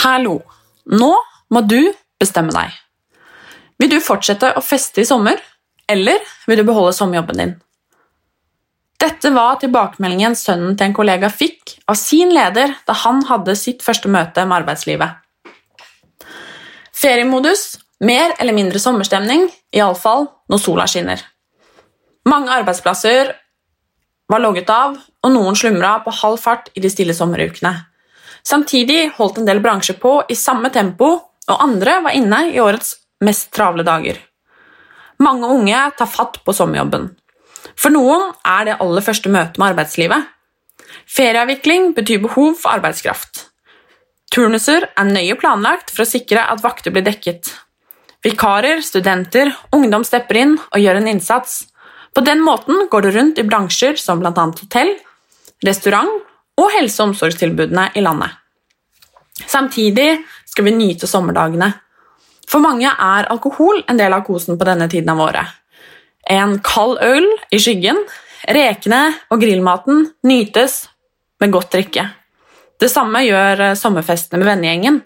Hallo. Nå må du bestemme deg. Vil du fortsette å feste i sommer, eller vil du beholde sommerjobben din? Dette var tilbakemeldingen sønnen til en kollega fikk av sin leder da han hadde sitt første møte med arbeidslivet. Feriemodus, mer eller mindre sommerstemning, iallfall når sola skinner. Mange arbeidsplasser var logget av, og noen slumra på halv fart i de stille sommerukene. Samtidig holdt en del bransjer på i samme tempo, og andre var inne i årets mest travle dager. Mange unge tar fatt på sommerjobben. For noen er det aller første møtet med arbeidslivet. Ferieavvikling betyr behov for arbeidskraft. Turnuser er nøye planlagt for å sikre at vakter blir dekket. Vikarer, studenter, ungdom stepper inn og gjør en innsats. På den måten går det rundt i bransjer som bl.a. hotell, restaurant og helse- og omsorgstilbudene i landet. Samtidig skal vi nyte sommerdagene. For mange er alkohol en del av kosen på denne tiden av året. En kald øl i skyggen, rekene og grillmaten nytes med godt drikke. Det samme gjør eh, sommerfestene med vennegjengen.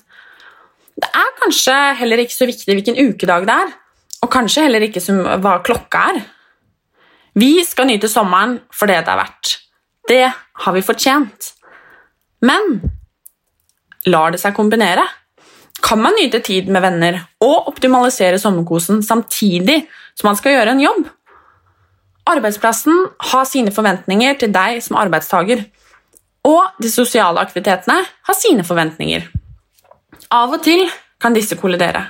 Det er kanskje heller ikke så viktig hvilken ukedag det er, og kanskje heller ikke hva klokka er. Vi skal nyte sommeren for det det er verdt. Det har vi fortjent. Men lar det seg kombinere? Kan man nyte tid med venner og optimalisere sommerkosen samtidig som man skal gjøre en jobb? Arbeidsplassen har sine forventninger til deg som arbeidstaker, og de sosiale aktivitetene har sine forventninger. Av og til kan disse kollidere.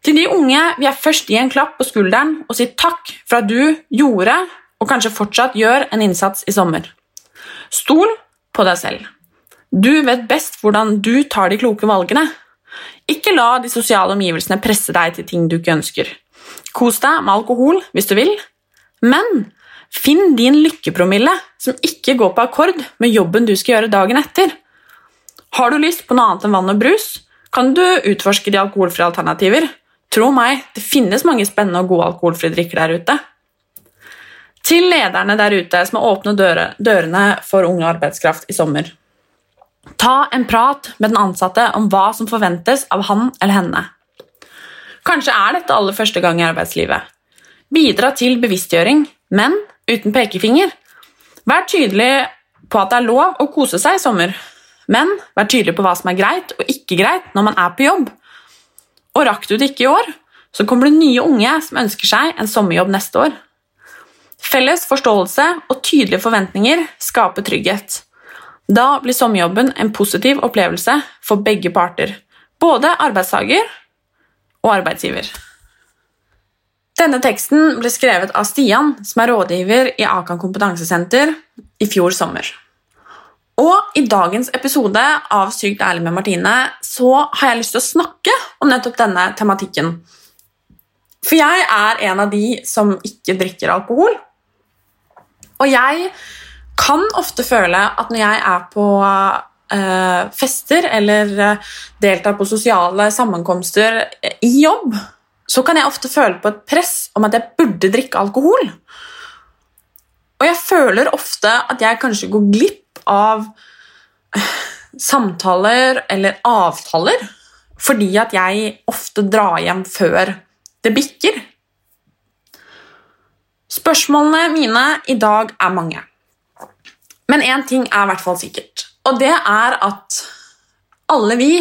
Til de unge vil jeg først gi en klapp på skulderen og si takk for at du gjorde og kanskje fortsatt gjør en innsats i sommer. Stol på deg selv. Du vet best hvordan du tar de kloke valgene. Ikke la de sosiale omgivelsene presse deg til ting du ikke ønsker. Kos deg med alkohol hvis du vil, men finn din lykkepromille som ikke går på akkord med jobben du skal gjøre dagen etter. Har du lyst på noe annet enn vann og brus, kan du utforske de alkoholfrie alternativer. Tro meg, det finnes mange spennende og gode alkoholfrie drikker der ute. Til lederne der ute som har åpnet dørene for unge arbeidskraft i sommer. Ta en prat med den ansatte om hva som forventes av han eller henne. Kanskje er dette aller første gang i arbeidslivet. Bidra til bevisstgjøring, men uten pekefinger. Vær tydelig på at det er lov å kose seg i sommer, men vær tydelig på hva som er greit og ikke greit når man er på jobb. Og rakk du det ikke i år, så kommer det nye unge som ønsker seg en sommerjobb neste år. Felles forståelse og tydelige forventninger skaper trygghet. Da blir sommerjobben en positiv opplevelse for begge parter, både arbeidstaker og arbeidsgiver. Denne teksten ble skrevet av Stian, som er rådgiver i Akan kompetansesenter, i fjor sommer. Og i dagens episode av Sykt ærlig med Martine så har jeg lyst til å snakke om nettopp denne tematikken. For jeg er en av de som ikke drikker alkohol. Og jeg kan ofte føle at når jeg er på uh, fester eller uh, deltar på sosiale sammenkomster i jobb, så kan jeg ofte føle på et press om at jeg burde drikke alkohol. Og jeg føler ofte at jeg kanskje går glipp av samtaler eller avtaler fordi at jeg ofte drar hjem før det bikker. Spørsmålene mine i dag er mange. Men én ting er i hvert fall sikkert, og det er at alle vi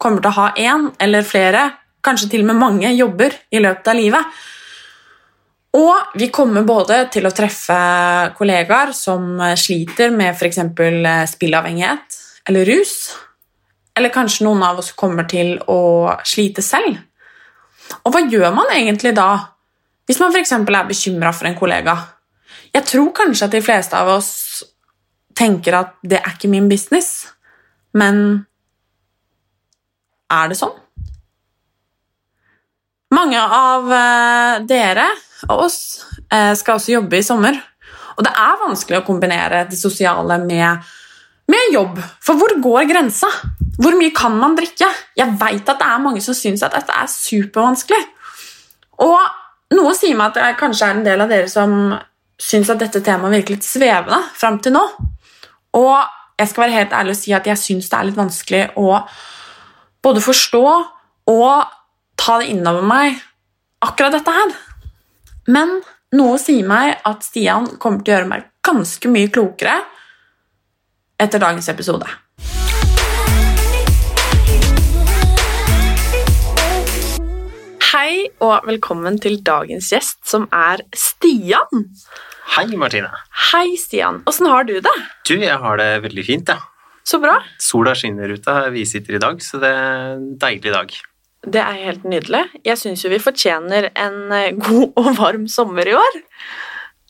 kommer til å ha én eller flere, kanskje til og med mange, jobber i løpet av livet. Og vi kommer både til å treffe kollegaer som sliter med f.eks. spillavhengighet eller rus. Eller kanskje noen av oss kommer til å slite selv. Og hva gjør man egentlig da, hvis man f.eks. er bekymra for en kollega? Jeg tror kanskje at de fleste av oss tenker at det er ikke min business, men er det sånn? Mange av eh, dere og oss eh, skal også jobbe i sommer. Og det er vanskelig å kombinere det sosiale med, med jobb. For hvor går grensa? Hvor mye kan man drikke? Jeg vet at det er mange som syns at dette er supervanskelig. Og noe sier meg at det kanskje er en del av dere som syns at dette temaet virker litt svevende fram til nå. Og jeg skal være helt ærlig og si at jeg syns det er litt vanskelig å både forstå og ta det innover meg, akkurat dette her. Men noe sier meg at Stian kommer til å gjøre meg ganske mye klokere etter dagens episode. Og velkommen til dagens gjest, som er Stian. Hei, Martine. Hei, Stian. Åssen har du det? Du, jeg har det veldig fint, jeg. Ja. Så bra. Sola skinner ute her vi sitter i dag, så det er en deilig dag. Det er helt nydelig. Jeg syns jo vi fortjener en eh, god og varm sommer i år.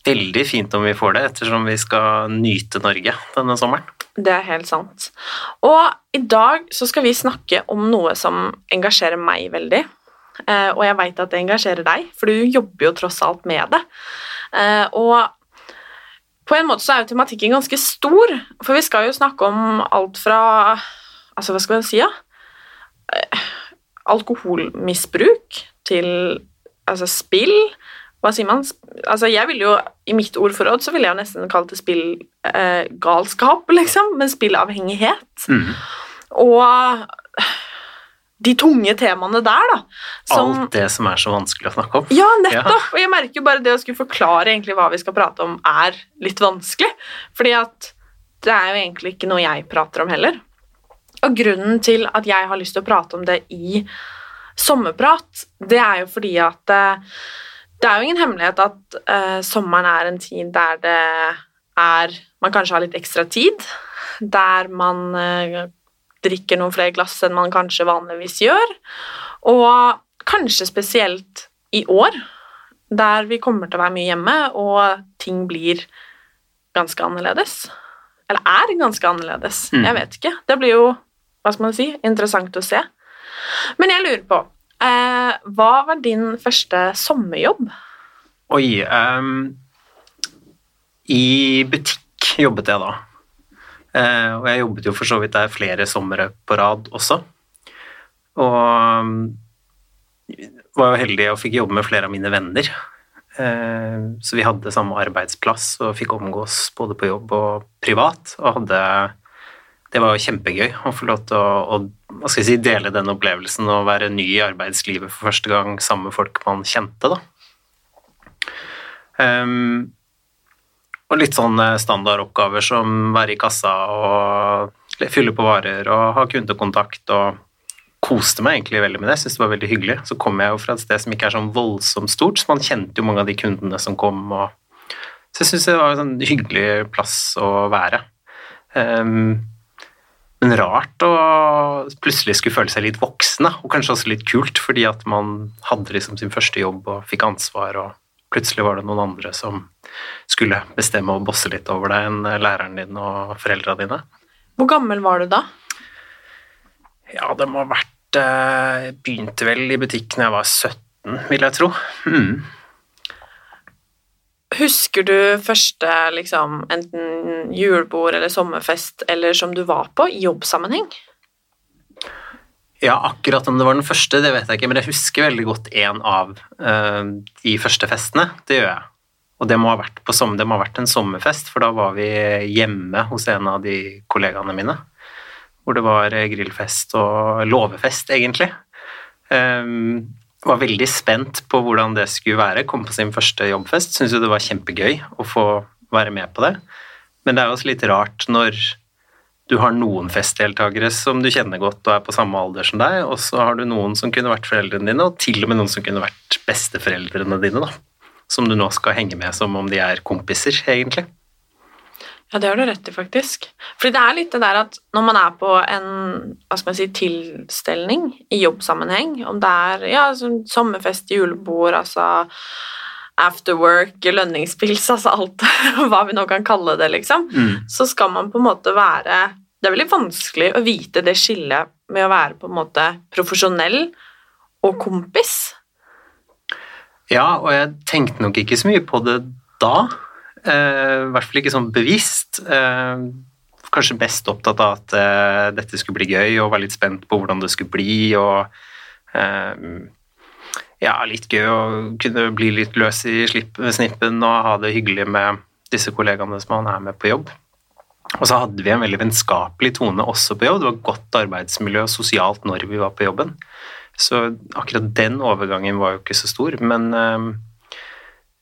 Veldig fint om vi får det, ettersom vi skal nyte Norge denne sommeren. Det er helt sant. Og i dag så skal vi snakke om noe som engasjerer meg veldig. Eh, og jeg veit at det engasjerer deg, for du jobber jo tross alt med det. Eh, og på en måte så er jo tematikken ganske stor, for vi skal jo snakke om alt fra Altså, hva skal man si, da? Ja? Alkoholmisbruk til altså spill. Hva sier man? Altså, jeg vil jo, I mitt ordforråd så ville jeg jo nesten kalt det spillgalskap, eh, liksom, men spillavhengighet. Mm. Og de tunge temaene der, da. Som, Alt det som er så vanskelig å snakke om. Ja, nettopp. Ja. Og jeg merker jo bare det å skulle forklare egentlig hva vi skal prate om, er litt vanskelig. Fordi at det er jo egentlig ikke noe jeg prater om heller. Og grunnen til at jeg har lyst til å prate om det i sommerprat, det er jo fordi at uh, det er jo ingen hemmelighet at uh, sommeren er en tid der det er Man kanskje har litt ekstra tid. Der man uh, drikker noen flere glass enn man kanskje vanligvis gjør. Og kanskje spesielt i år, der vi kommer til å være mye hjemme, og ting blir ganske annerledes. Eller er ganske annerledes. Mm. Jeg vet ikke. Det blir jo, hva skal man si, interessant å se. Men jeg lurer på eh, Hva var din første sommerjobb? Oi um, I butikk jobbet jeg da. Eh, og jeg jobbet jo for så vidt der flere somre på rad også. Og mm, var jo heldig og fikk jobbe med flere av mine venner. Eh, så vi hadde samme arbeidsplass og fikk omgås både på jobb og privat. Og hadde Det var jo kjempegøy å få lov til å, å si, dele den opplevelsen og være ny i arbeidslivet for første gang sammen med folk man kjente, da. Um, og litt sånn standardoppgaver som være i kassa og fylle på varer og ha kundekontakt og koste meg egentlig veldig med det. Syntes det var veldig hyggelig. Så kom jeg jo fra et sted som ikke er sånn voldsomt stort, så man kjente jo mange av de kundene som kom. Og... Så jeg syns det var en sånn hyggelig plass å være. Um, men rart å plutselig skulle føle seg litt voksen, og kanskje også litt kult, fordi at man hadde liksom sin første jobb og fikk ansvar, og plutselig var det noen andre som skulle bestemme og bosse litt over deg enn læreren din og foreldra dine. Hvor gammel var du da? Ja, det må ha vært eh, begynte vel i butikken da jeg var 17, vil jeg tro. Mm. Husker du første liksom, enten julebord eller sommerfest eller som du var på, i jobbsammenheng? Ja, akkurat om det var den første, det vet jeg ikke, men jeg husker veldig godt en av uh, de første festene. Det gjør jeg. Og det må, sommer, det må ha vært en sommerfest, for da var vi hjemme hos en av de kollegaene mine. Hvor det var grillfest og låvefest, egentlig. Um, var veldig spent på hvordan det skulle være. Kom på sin første jobbfest. Syns jo det var kjempegøy å få være med på det. Men det er også litt rart når du har noen festdeltakere som du kjenner godt og er på samme alder som deg, og så har du noen som kunne vært foreldrene dine, og til og med noen som kunne vært besteforeldrene dine. da som du nå skal henge med som om de er kompiser, egentlig. Ja, det har du rett i, faktisk. Fordi det er litt det der at når man er på en hva skal man si, tilstelning i jobbsammenheng, om det er ja, sommerfest, julebord, altså afterwork, lønningspils, altså alt hva vi nå kan kalle det, liksom, mm. så skal man på en måte være Det er veldig vanskelig å vite det skillet med å være på en måte profesjonell og kompis. Ja, og jeg tenkte nok ikke så mye på det da. Eh, hvert fall ikke sånn bevisst. Eh, kanskje best opptatt av at eh, dette skulle bli gøy, og var litt spent på hvordan det skulle bli. og eh, ja, litt gøy å kunne bli litt løs i snippen og ha det hyggelig med disse kollegaene som man er med på jobb. Og så hadde vi en veldig vennskapelig tone også på jobb. Det var godt arbeidsmiljø sosialt når vi var på jobben. Så akkurat den overgangen var jo ikke så stor, men uh,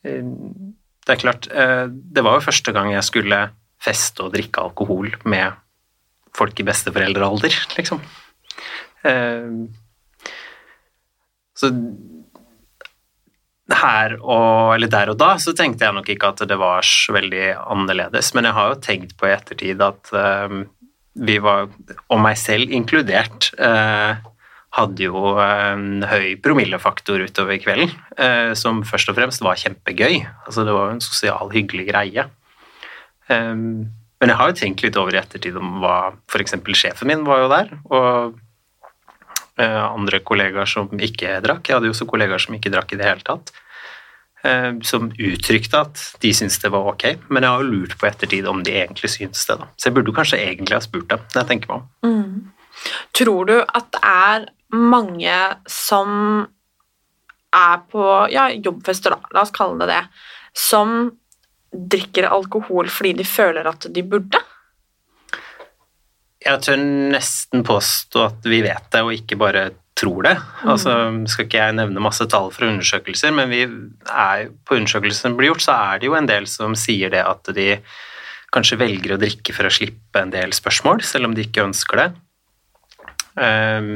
det er klart uh, Det var jo første gang jeg skulle feste og drikke alkohol med folk i besteforeldrealder, liksom. Uh, så her og, eller der og da så tenkte jeg nok ikke at det var så veldig annerledes, men jeg har jo tenkt på i ettertid at uh, vi var, og meg selv inkludert, uh, hadde jo en høy promillefaktor utover kvelden, uh, som først og fremst var kjempegøy. Altså det var jo en sosial, hyggelig greie. Um, men jeg har jo tenkt litt over i ettertid om hva f.eks. sjefen min var jo der, og andre kollegaer som ikke drakk. Jeg hadde jo også kollegaer som ikke drakk i det hele tatt. Eh, som uttrykte at de syntes det var ok, men jeg har jo lurt på ettertid om de egentlig syntes det. da. Så jeg burde kanskje egentlig ha spurt dem. når jeg tenker meg om. Mm. Tror du at det er mange som er på ja, jobbfester, da, la oss kalle det det, som drikker alkohol fordi de føler at de burde? Jeg tør nesten påstå at vi vet det, og ikke bare tror det. Mm. Altså, skal ikke jeg nevne masse tall fra undersøkelser, men vi er, på undersøkelsen som blir gjort, så er det jo en del som sier det at de kanskje velger å drikke for å slippe en del spørsmål, selv om de ikke ønsker det. Um,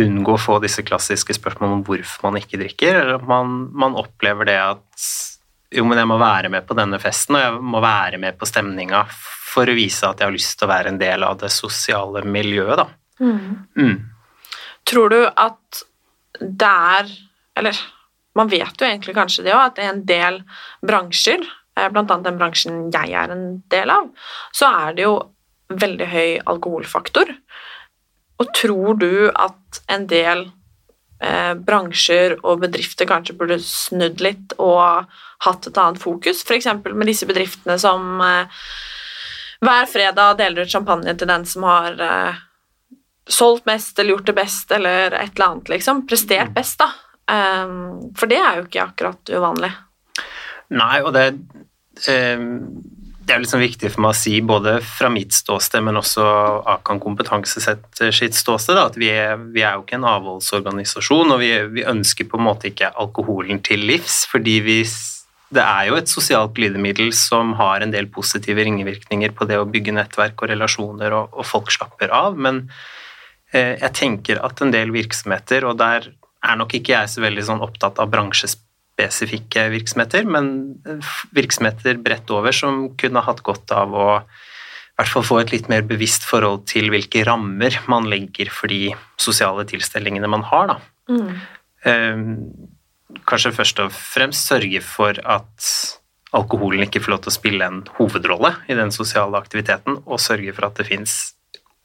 unngå å få disse klassiske spørsmålene om hvorfor man ikke drikker, eller at man, man, opplever det at jo, men jeg må være med på denne festen, og jeg må være med på stemninga for å vise at jeg har lyst til å være en del av det sosiale miljøet, da. Mm. Mm. Tror du at det er Eller man vet jo egentlig kanskje det òg, at det er en del bransjer, blant bl.a. den bransjen jeg er en del av, så er det jo veldig høy alkoholfaktor. Og tror du at en del eh, bransjer og bedrifter kanskje burde snudd litt og hatt et annet fokus, f.eks. med disse bedriftene som eh, hver fredag deler ut champagne til den som har eh, solgt mest eller gjort det best eller et eller annet, liksom. Prestert mm. best, da. Um, for det er jo ikke akkurat uvanlig. Nei, og det um, det er liksom viktig for meg å si, både fra mitt ståsted, men også Akan Kompetansesett sitt ståsted, da, at vi er, vi er, jo ikke en avholdsorganisasjon, og vi, vi, ønsker på en måte ikke alkoholen til livs, fordi vi, det er jo et sosialt glidemiddel som har en del positive ringevirkninger på det å bygge nettverk og relasjoner, og, og folk slapper av, men Eh, jeg tenker at en del virksomheter, og der er nok ikke jeg så veldig sånn opptatt av bransjespesifikke virksomheter, men eh, virksomheter bredt over som kunne hatt godt av å i hvert fall få et litt mer bevisst forhold til hvilke rammer man legger for de sosiale tilstelningene man har. Da. Mm. Eh, kanskje først og fremst sørge for at alkoholen ikke får lov til å spille en hovedrolle i den sosiale aktiviteten, og sørge for at det fins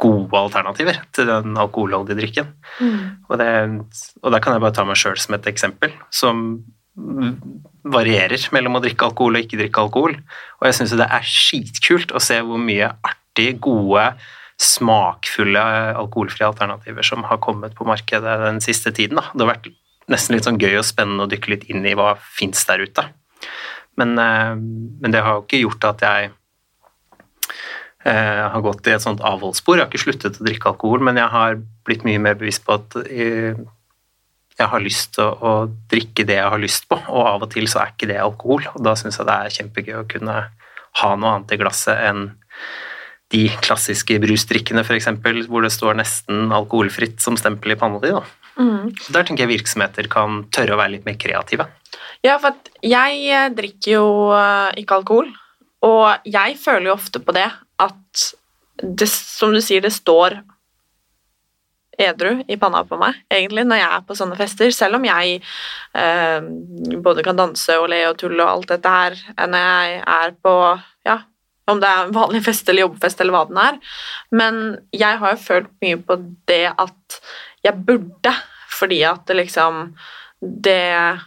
gode alternativer til den alkoholholdige drikken. Mm. Og, det, og der kan jeg bare ta meg sjøl som et eksempel, som varierer mellom å drikke alkohol og ikke drikke alkohol. Og jeg syns det er skitkult å se hvor mye artig, gode, smakfulle alkoholfrie alternativer som har kommet på markedet den siste tiden. Da. Det har vært nesten litt sånn gøy og spennende å dykke litt inn i hva fins der ute. Men, eh, men det har jo ikke gjort at jeg jeg har gått i et sånt avholdsspor. Jeg har ikke sluttet å drikke alkohol, men jeg har blitt mye mer bevisst på at jeg har lyst til å drikke det jeg har lyst på, og av og til så er ikke det alkohol. Og da syns jeg det er kjempegøy å kunne ha noe annet i glasset enn de klassiske brusdrikkene, f.eks., hvor det står nesten alkoholfritt som stempel i panna di. Mm. Der tenker jeg virksomheter kan tørre å være litt mer kreative. Ja, for jeg drikker jo eh, ikke alkohol. Og jeg føler jo ofte på det at det, som du sier, det står edru i panna på meg, egentlig, når jeg er på sånne fester. Selv om jeg eh, både kan danse og le og tulle og alt dette her når jeg er på Ja, om det er en vanlig fest eller jobbfest eller hva den er. Men jeg har jo følt mye på det at jeg burde, fordi at det liksom Det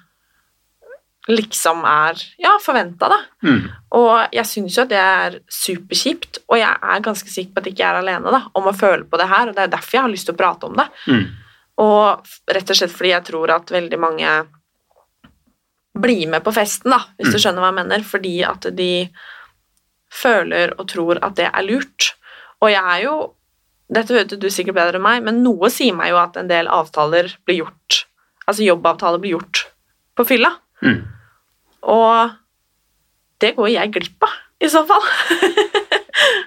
liksom er ja, forventa, da. Mm. Og jeg syns jo at det er superkjipt, og jeg er ganske sikker på at jeg ikke er alene da, om å føle på det her, og det er derfor jeg har lyst til å prate om det. Mm. Og rett og slett fordi jeg tror at veldig mange blir med på festen, da, hvis du Mm. skjønner hva jeg mener, fordi at de føler og tror at det er lurt. Og jeg er jo Dette vet du sikkert bedre enn meg, men noe sier meg jo at en del avtaler blir gjort Altså jobbavtaler blir gjort på fylla. Mm. Og det går jeg glipp av, i så fall.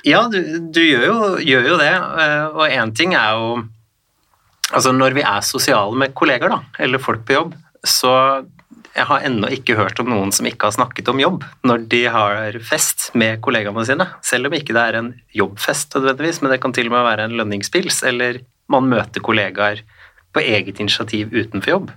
Ja, du, du gjør, jo, gjør jo det, eh, og én ting er jo Altså, når vi er sosiale med kolleger, da, eller folk på jobb, så jeg har ennå ikke hørt om noen som ikke har snakket om jobb når de har fest med kollegaene sine. Selv om ikke det er en jobbfest nødvendigvis, men det kan til og med være en lønningspils, eller man møter kollegaer på eget initiativ utenfor jobb.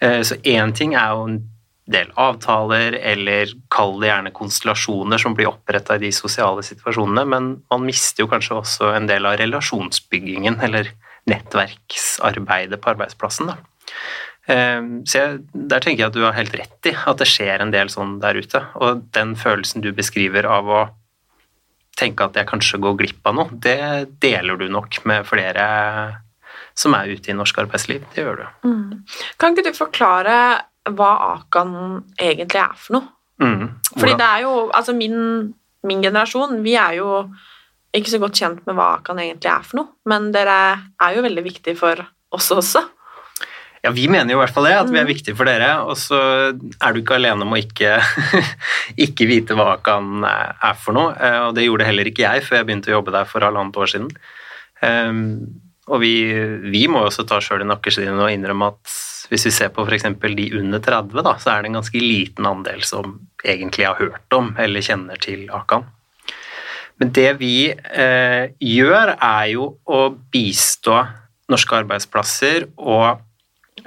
Eh, Så én ting er jo en del avtaler, eller kall det gjerne konstellasjoner som blir oppretta i de sosiale situasjonene, men man mister jo kanskje også en del av relasjonsbyggingen, eller nettverksarbeidet på arbeidsplassen. Da. Eh, Så jeg, der tenker jeg at du har helt rett i at det skjer en del sånn der ute. Og den følelsen du beskriver av å tenke at jeg kanskje går glipp av noe, det deler du nok med flere som er ute i norsk arbeidsliv. Det gjør du. Kan ikke du forklare hva Akan egentlig er for noe? Mm. Fordi det er jo, altså min, min generasjon, vi er jo ikke så godt kjent med hva Akan egentlig er for noe, men dere er jo veldig viktige for oss også. Ja, vi mener jo i hvert fall det, at vi er Mm. viktige for dere, og så er du ikke alene om å ikke, ikke vite hva Akan er for noe, eh, og det gjorde heller ikke jeg før jeg begynte å jobbe der for halvannet år siden. Um, og vi, vi må også ta sjøl i nakkeskinnet og innrømme at hvis vi ser på f.eks. de under 30, da, så er det en ganske liten andel som egentlig har hørt om eller kjenner til Akan. Men det vi eh, gjør, er jo å bistå norske arbeidsplasser og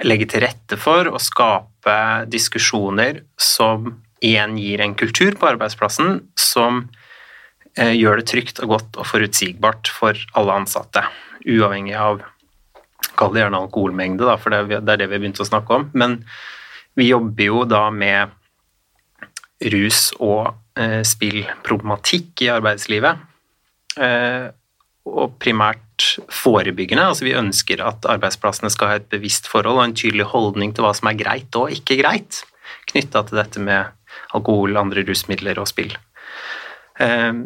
legge til rette for å skape diskusjoner som igjen gir en kultur på arbeidsplassen som eh, gjør det trygt og godt og forutsigbart for alle ansatte, uavhengig av Kall det gjerne alkoholmengde, da, for det er det vi har begynt å snakke om. Men vi jobber jo da med rus- og eh, spillproblematikk i arbeidslivet. Eh, og primært forebyggende. Altså vi ønsker at arbeidsplassene skal ha et bevisst forhold og en tydelig holdning til hva som er greit og ikke greit, knytta til dette med alkohol, andre rusmidler og spill. Eh,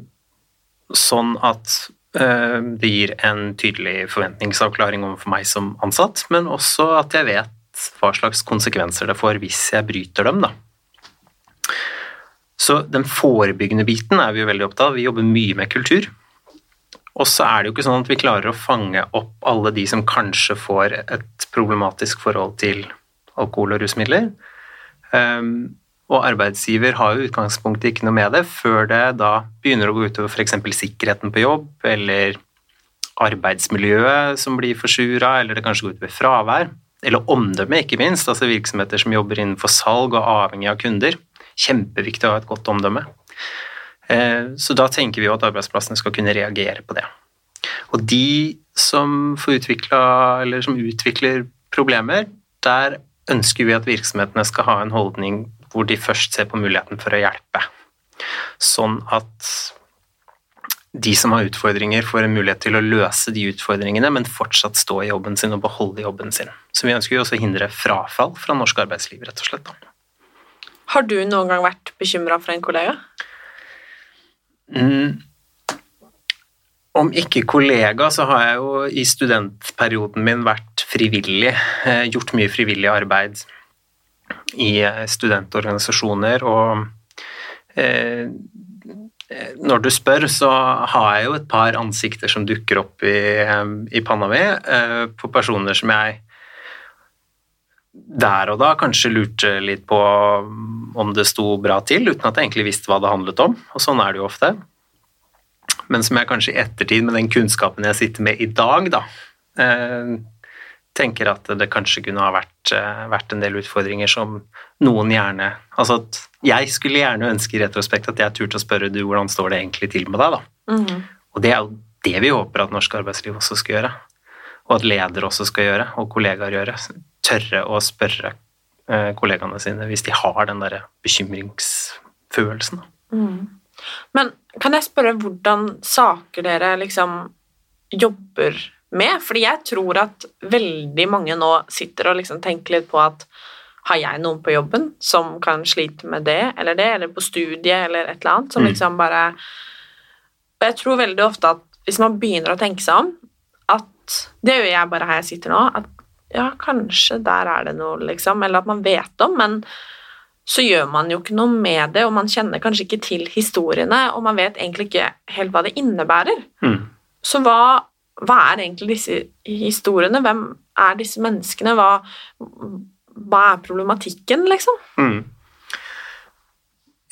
sånn at eh, det gir en tydelig forventningsavklaring overfor meg som ansatt, men også at jeg vet hva slags konsekvenser det får hvis jeg bryter dem, da. Så den forebyggende biten er vi jo veldig opptatt av. Vi jobber mye med kultur. Og så er det jo ikke sånn at vi klarer å fange opp alle de som kanskje får et problematisk forhold til alkohol og rusmidler. Um, og arbeidsgiver har jo utgangspunktet ikke noe med det før det da begynner å gå utover f.eks. sikkerheten på jobb, eller arbeidsmiljøet som blir forsura, eller det kanskje går utover fravær. Eller omdømme, ikke minst. Altså virksomheter som jobber innenfor salg og avhengig av kunder. Kjempeviktig å ha et godt omdømme. Eh, Så da tenker vi jo at arbeidsplassene skal kunne reagere på det. Og de som utvikla, som utvikler problemer, der ønsker vi at virksomhetene skal ha en holdning hvor de først ser på muligheten for å hjelpe. Sånn at de som har utfordringer, får en mulighet til å løse de utfordringene, men fortsatt stå i jobben sin og beholde jobben sin. Så vi ønsker jo også å hindre frafall fra norsk arbeidsliv, rett og slett. Har du noen gang vært bekymra for en kollega? Mm. Om ikke kollega, så har jeg jo i studentperioden min vært frivillig. eh, Gjort mye frivillig arbeid i eh, studentorganisasjoner, og eh, når du spør, så har jeg jo et par ansikter som dukker opp i, eh, i panna mi, eh, på personer som jeg der og da kanskje lurte litt på om det sto bra til, uten at jeg egentlig visste hva det handlet om, og sånn er det jo ofte. Men som jeg kanskje i ettertid, med den kunnskapen jeg sitter med i dag, da, eh, tenker at det kanskje kunne ha vært, eh, vært en del utfordringer som noen gjerne Altså at jeg skulle gjerne ønske i retrospekt at jeg turte å spørre du, hvordan står det egentlig til med deg, da? Mm. Og det er jo det vi håper at norsk arbeidsliv også skal gjøre. Og at ledere også skal gjøre, og kollegaer gjøre. Tørre å spørre eh, kollegaene sine hvis de har den derre bekymringsfølelsen. Mm. Men kan jeg spørre hvordan saker dere liksom jobber med? Fordi jeg tror at veldig mange nå sitter og liksom tenker litt på at har jeg noen på jobben som kan slite med det eller det, eller på studiet eller et eller annet, som Mm. liksom bare Og jeg tror veldig ofte at hvis man begynner å tenke seg om, at det gjør jeg bare her jeg sitter nå, at ja, kanskje der er det noe, liksom, eller at man vet om, men så gjør man jo ikke noe med det, og man kjenner kanskje ikke til historiene, og man vet egentlig ikke helt hva det innebærer. Mm. Så hva, hva er egentlig disse historiene? Hvem er disse menneskene? Hva, hva er problematikken, liksom? Mm.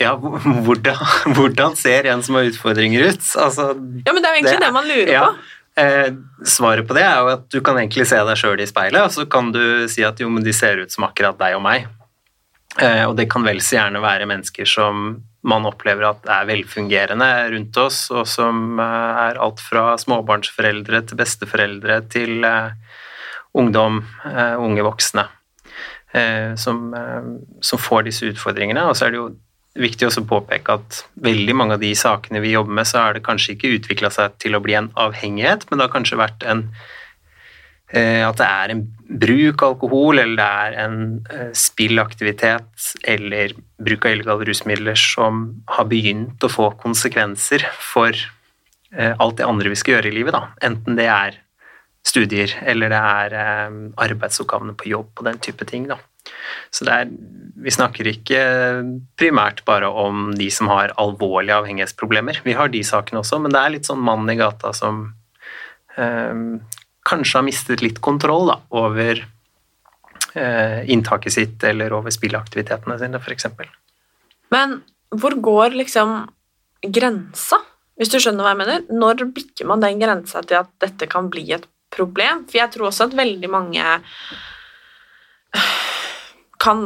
Ja, hvordan, hvordan ser en som har utfordringer ut? Altså, Ja, men det er jo egentlig det, Det- man lurer ja. på. Eh, svaret på det er jo at du kan egentlig se deg sjøl i speilet, og så kan du si at jo, men de ser ut som akkurat deg og meg. Eh, og det kan vel så gjerne være mennesker som man opplever at er velfungerende rundt oss, og som eh, er alt fra småbarnsforeldre til besteforeldre til eh, ungdom, eh, unge voksne, eh, som, som får disse utfordringene. Og så er det jo viktig også å påpeke at veldig mange av de sakene vi jobber med, så har det kanskje ikke utvikla seg til å bli en avhengighet, men det har kanskje vært en eh, at det er en bruk av alkohol, eller det er en eh, spillaktivitet eller bruk av illegale rusmidler som har begynt å få konsekvenser for eh, alt det andre vi skal gjøre i livet. Da. Enten det er studier eller det er arbeidsoppgavene på jobb og den type ting. Da. Så er, vi snakker ikke primært bare om de som har alvorlige avhengighetsproblemer. Vi har de sakene også, men det er litt sånn mannen i gata som eh, kanskje har mistet litt kontroll da, over eh, inntaket sitt eller over spilleaktivitetene sine, f.eks. Men hvor går liksom grensa, hvis du skjønner hva jeg mener? Når bikker man den grensa til at dette kan bli et problem? For jeg tror også at veldig mange kan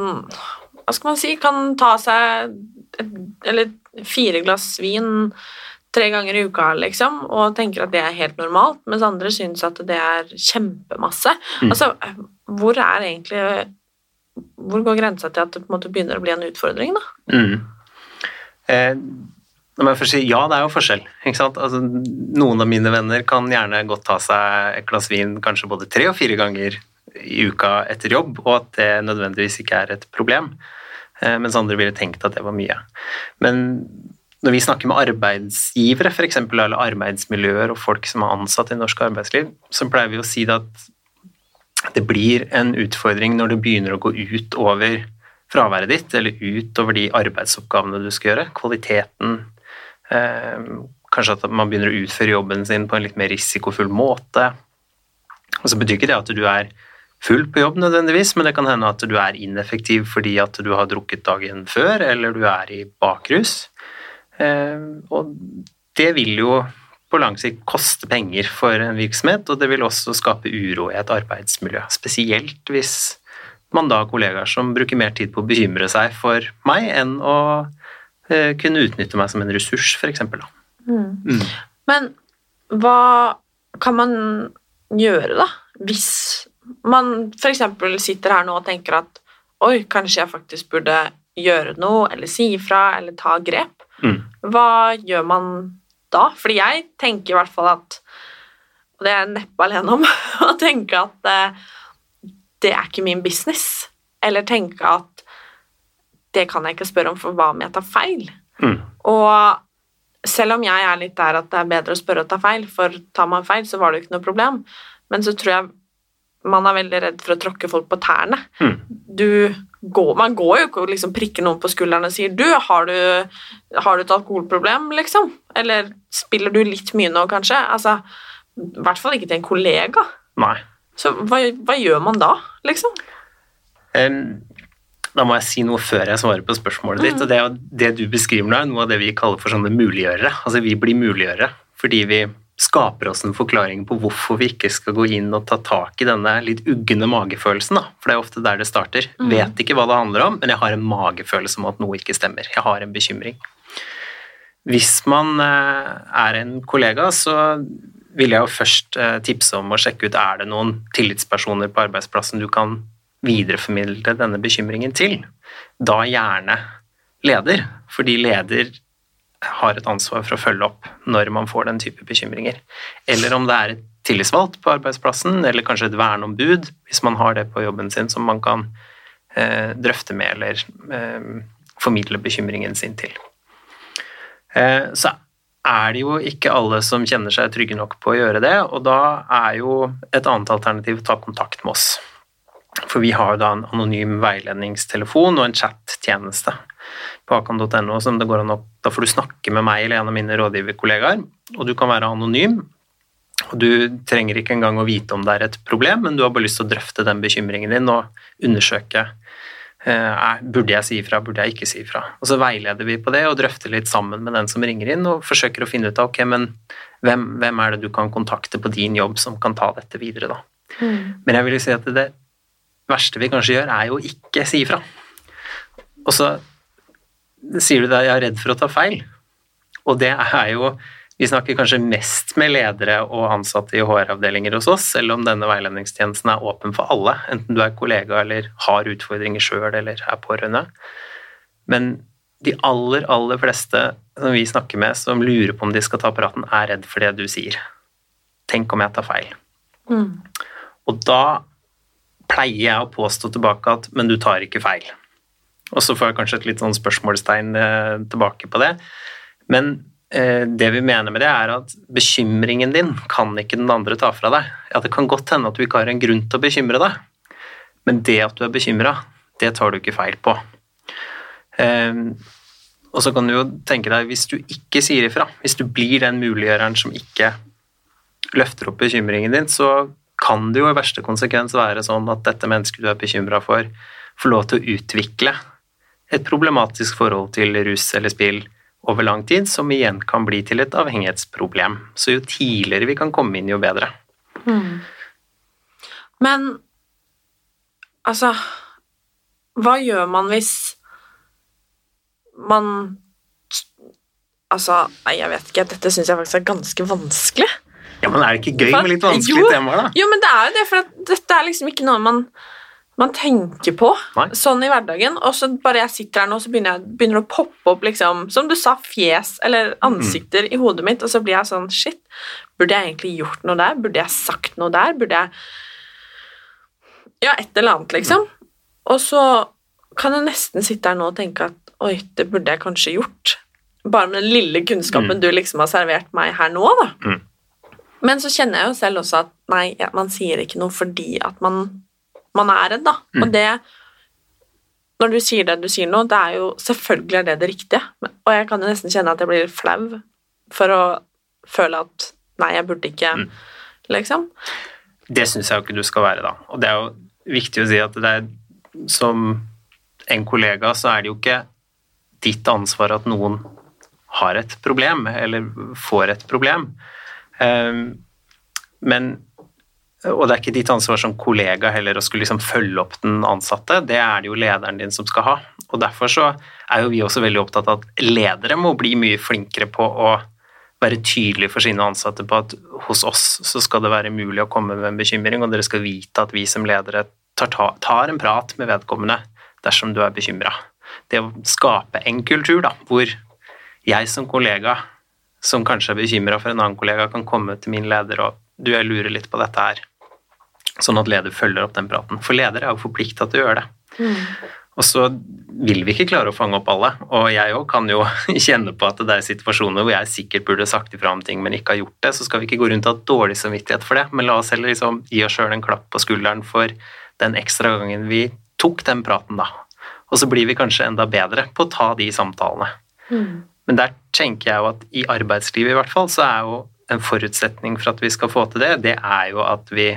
Hva skal man si? Kan ta seg et, eller fire glass vin tre ganger i uka, liksom, og tenker at det er helt normalt, mens andre syns at det er kjempemasse. Mm. Altså, hvor er egentlig Hvor går grensa til at det på en måte begynner å bli en utfordring, da? Mm. Eh, må jeg først si, ja, det er jo forskjell. Ikke sant? Altså, noen av mine venner kan gjerne godt ta seg et glass vin kanskje både tre og fire ganger i uka etter jobb, og at det nødvendigvis ikke er et problem. Eh, mens andre ville tenkt at det var mye. Men når vi snakker med arbeidsgivere, eksempel, eller arbeidsmiljøer og folk som er ansatt i norsk arbeidsliv, så pleier vi å si at det blir en utfordring når det begynner å gå ut over fraværet ditt, eller ut over de arbeidsoppgavene du skal gjøre. Kvaliteten. Eh, kanskje at man begynner å utføre jobben sin på en litt mer risikofull måte. Og så betyr ikke det at du er full på jobb nødvendigvis, men det kan hende at du er ineffektiv fordi at du har drukket dagen før, eller du er i bakrus. Eh, og det vil jo på lang sikt koste penger for en virksomhet, og det vil også skape uro i et arbeidsmiljø. Spesielt hvis man da har kollegaer som bruker mer tid på å bekymre seg for meg enn å eh, kunne utnytte meg som en ressurs, f.eks. Mm. Men hva kan man gjøre, da? Hvis man f.eks. sitter her nå og tenker at oi, kanskje jeg faktisk burde gjøre noe, eller si ifra, eller ta grep. Mm. Hva gjør man da? Fordi jeg tenker i hvert fall at Og det er jeg neppe alene om å tenke at eh, det er ikke min business. Eller tenke at det kan jeg ikke spørre om, for hva om jeg tar feil? Mm. Og selv om jeg er litt der at det er bedre å spørre og ta feil, for tar man feil, så var det jo ikke noe problem, men så tror jeg man er veldig redd for å tråkke folk på tærne. Mm. Du går, man går jo ikke og liksom prikker noen på skulderen og sier du har, du, har du et alkoholproblem, liksom? Eller spiller du litt mye nå, kanskje? Altså, I hvert fall ikke til en kollega. Nei. Så hva, hva gjør man da, liksom? Um, Da må jeg si noe før jeg svarer på spørsmålet ditt. og det, det du beskriver nå, er noe av det vi kaller for sånne muliggjørere. Altså Vi blir muliggjørere fordi vi skaper oss en forklaring på hvorfor vi ikke skal gå inn og ta tak i denne litt ugne magefølelsen. da, For det er ofte der det starter. Mm. Vet ikke hva det handler om, men jeg har en magefølelse om at noe ikke stemmer. Jeg har en bekymring. Hvis man eh, er en kollega, så vil jeg jo først eh, tipse om å sjekke ut er det noen tillitspersoner på arbeidsplassen du kan videreformidle denne bekymringen til, da gjerne leder, fordi leder har et ansvar for å følge opp når man får den type bekymringer. Eller om det er et tillitsvalgt på arbeidsplassen, eller kanskje et verneombud, hvis man har det på jobben sin som man kan eh, drøfte med eller eh, formidle bekymringen sin til. Eh, så er det jo ikke alle som kjenner seg trygge nok på å gjøre det, og da er jo et annet alternativ å ta kontakt med oss. For vi har jo da en anonym veiledningstelefon og en chat-tjeneste på akan.no som det går an å Da får du snakke med meg eller en av mine rådgiverkollegaer, og du kan være anonym. Og du trenger ikke engang å vite om det er et problem, men du har bare lyst til å drøfte den bekymringen din og undersøke eh, burde jeg si ifra, burde jeg ikke si ifra. Og så veileder vi på det og drøfter litt sammen med den som ringer inn, og forsøker å finne ut av ok, men hvem, hvem er det du kan kontakte på din jobb som kan ta dette videre, da. Mm. Men jeg vil si at det verste vi kanskje gjør, er jo ikke si ifra. Og så sier du da jeg er redd for å ta feil. Og det er jo Vi snakker kanskje mest med ledere og ansatte i HR-avdelinger hos oss, selv om denne veiledningstjenesten er åpen for alle, enten du er kollega eller har utfordringer sjøl eller er pårørende. Men de aller, aller fleste som vi snakker med, som lurer på om de skal ta praten, er redd for det du sier. Tenk om jeg tar feil. Mm. Og da pleier jeg å påstå tilbake at men du tar ikke feil. Og så får jeg kanskje et litt sånn spørsmålstegn eh, tilbake på det. Men eh, det vi mener med det, er at bekymringen din kan ikke den andre ta fra deg. Ja, det kan godt hende at du ikke har en grunn til å bekymre deg, men det at du er bekymra, det tar du ikke feil på. Eh, og så kan du jo tenke deg, hvis du ikke sier ifra, hvis du blir den muliggjøreren som ikke løfter opp bekymringen din, så kan det jo i verste konsekvens være sånn at dette mennesket du er bekymra for, får lov til å utvikle et problematisk forhold til rus eller spill over lang tid, som igjen kan bli til et avhengighetsproblem. Så jo tidligere vi kan komme inn, jo bedre. Mm. Men altså Hva gjør man hvis man Altså, nei, jeg vet ikke. Dette syns jeg faktisk er ganske vanskelig. Ja, Men er det ikke gøy med litt vanskelige temaer, da? Jo, men det er jo det, for dette er liksom ikke noe man man tenker på Nei. sånn i hverdagen. Og så bare jeg sitter her nå, så begynner, jeg, begynner det å poppe opp, liksom, som du sa, fjes eller ansikter mm. i hodet mitt, og så blir jeg sånn Shit, burde jeg egentlig gjort noe der? Burde jeg sagt noe der? Burde jeg Ja, et eller annet, liksom. Mm. Og så kan jeg nesten sitte her nå og tenke at oi, det burde jeg kanskje gjort. Bare med den lille kunnskapen mm. du liksom har servert meg her nå, da. Mm. Men så kjenner jeg jo selv også at nei, man sier ikke noe fordi at man man er redd, da. Mm. Og det Når du sier det du sier nå, det er jo Selvfølgelig er det det riktige, og jeg kan jo nesten kjenne at jeg blir flau for å føle at Nei, jeg burde ikke mm. Liksom. Det syns jeg jo ikke du skal være, da. Og det er jo viktig å si at det er som en kollega, så er det jo ikke ditt ansvar at noen har et problem, eller får et problem. Um, men og det er ikke ditt ansvar som kollega heller å skulle liksom følge opp den ansatte, det er det jo lederen din som skal ha. Og Derfor så er jo vi også veldig opptatt av at ledere må bli mye flinkere på å være tydelige for sine ansatte på at hos oss så skal det være mulig å komme med en bekymring, og dere skal vite at vi som ledere tar, tar en prat med vedkommende dersom du er bekymra. Det å skape en kultur da, hvor jeg som kollega, som kanskje er bekymra for en annen kollega, kan komme til min leder og du, jeg lurer litt på dette her Sånn at leder følger opp den praten. For leder er jo forplikta til å gjøre det. Mm. Og så vil vi ikke klare å fange opp alle, og jeg òg kan jo kjenne på at det er situasjoner hvor jeg sikkert burde sagt ifra om ting, men ikke har gjort det, så skal vi ikke gå rundt og ha dårlig samvittighet for det, men la oss heller liksom gi oss sjøl en klapp på skulderen for den ekstra gangen vi tok den praten, da. Og så blir vi kanskje enda bedre på å ta de samtalene. Mm. Men der tenker jeg jo at i arbeidslivet i hvert fall, så er jo en forutsetning for at vi skal få til det, det er jo at vi